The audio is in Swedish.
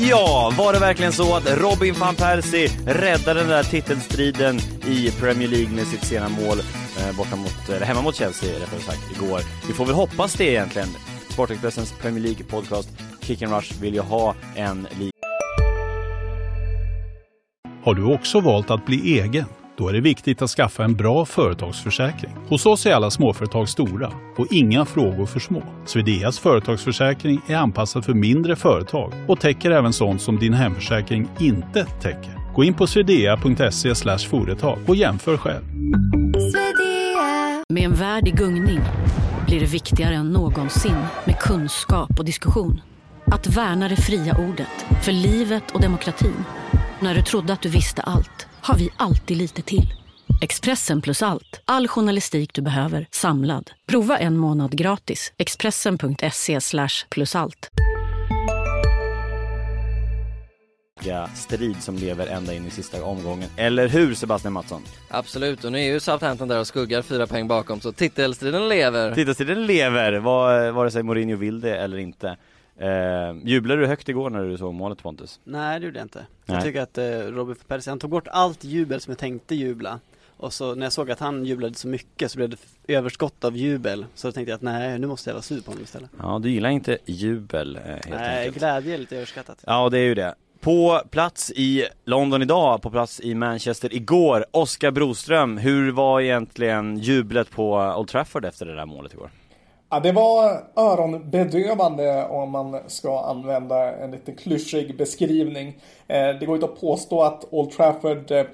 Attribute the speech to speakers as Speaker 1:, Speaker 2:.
Speaker 1: Ja, var det verkligen så att Robin van Persie räddade den där titelstriden i Premier League med sitt sena mål eh, borta mot, eller hemma mot Chelsea rättare sagt, igår. Vi får väl hoppas det egentligen. Sportexpressens Premier League podcast Kick and Rush vill ju ha en liga.
Speaker 2: Har du också valt att bli egen? Då är det viktigt att skaffa en bra företagsförsäkring. Hos oss är alla småföretag stora och inga frågor för små. Swedeas företagsförsäkring är anpassad för mindre företag och täcker även sånt som din hemförsäkring inte täcker. Gå in på swedea.se företag och jämför själv.
Speaker 3: Med en värld i gungning blir det viktigare än någonsin med kunskap och diskussion. Att värna det fria ordet, för livet och demokratin. När du trodde att du visste allt har vi alltid lite till. Expressen plus allt. All journalistik du behöver samlad. Prova en månad gratis. Expressen.se plus allt.
Speaker 1: strid som lever ända in i sista omgången. Eller hur Sebastian Mattsson?
Speaker 4: Absolut, och nu är ju Southampton där och skuggar fyra poäng bakom så titelstriden lever.
Speaker 1: Titelstriden lever, var, vare sig Mourinho vill det eller inte. Eh, jublade du högt igår när du såg målet Pontus?
Speaker 5: Nej det gjorde jag inte.
Speaker 1: Nej.
Speaker 5: Jag tycker att eh, Robin van Persie, han tog bort allt jubel som jag tänkte jubla. Och så när jag såg att han jublade så mycket så blev det överskott av jubel. Så då tänkte jag att nej, nu måste jag vara sur på honom istället.
Speaker 1: Ja, du gillar inte jubel eh, helt
Speaker 5: nej,
Speaker 1: enkelt.
Speaker 5: glädje är lite överskattat.
Speaker 1: Ja, det är ju det. På plats i London idag, på plats i Manchester igår, Oskar Broström, hur var egentligen jublet på Old Trafford efter det där målet igår?
Speaker 6: Ja, det var öronbedövande om man ska använda en lite klyschig beskrivning. Eh, det går inte att påstå att Old Trafford eh,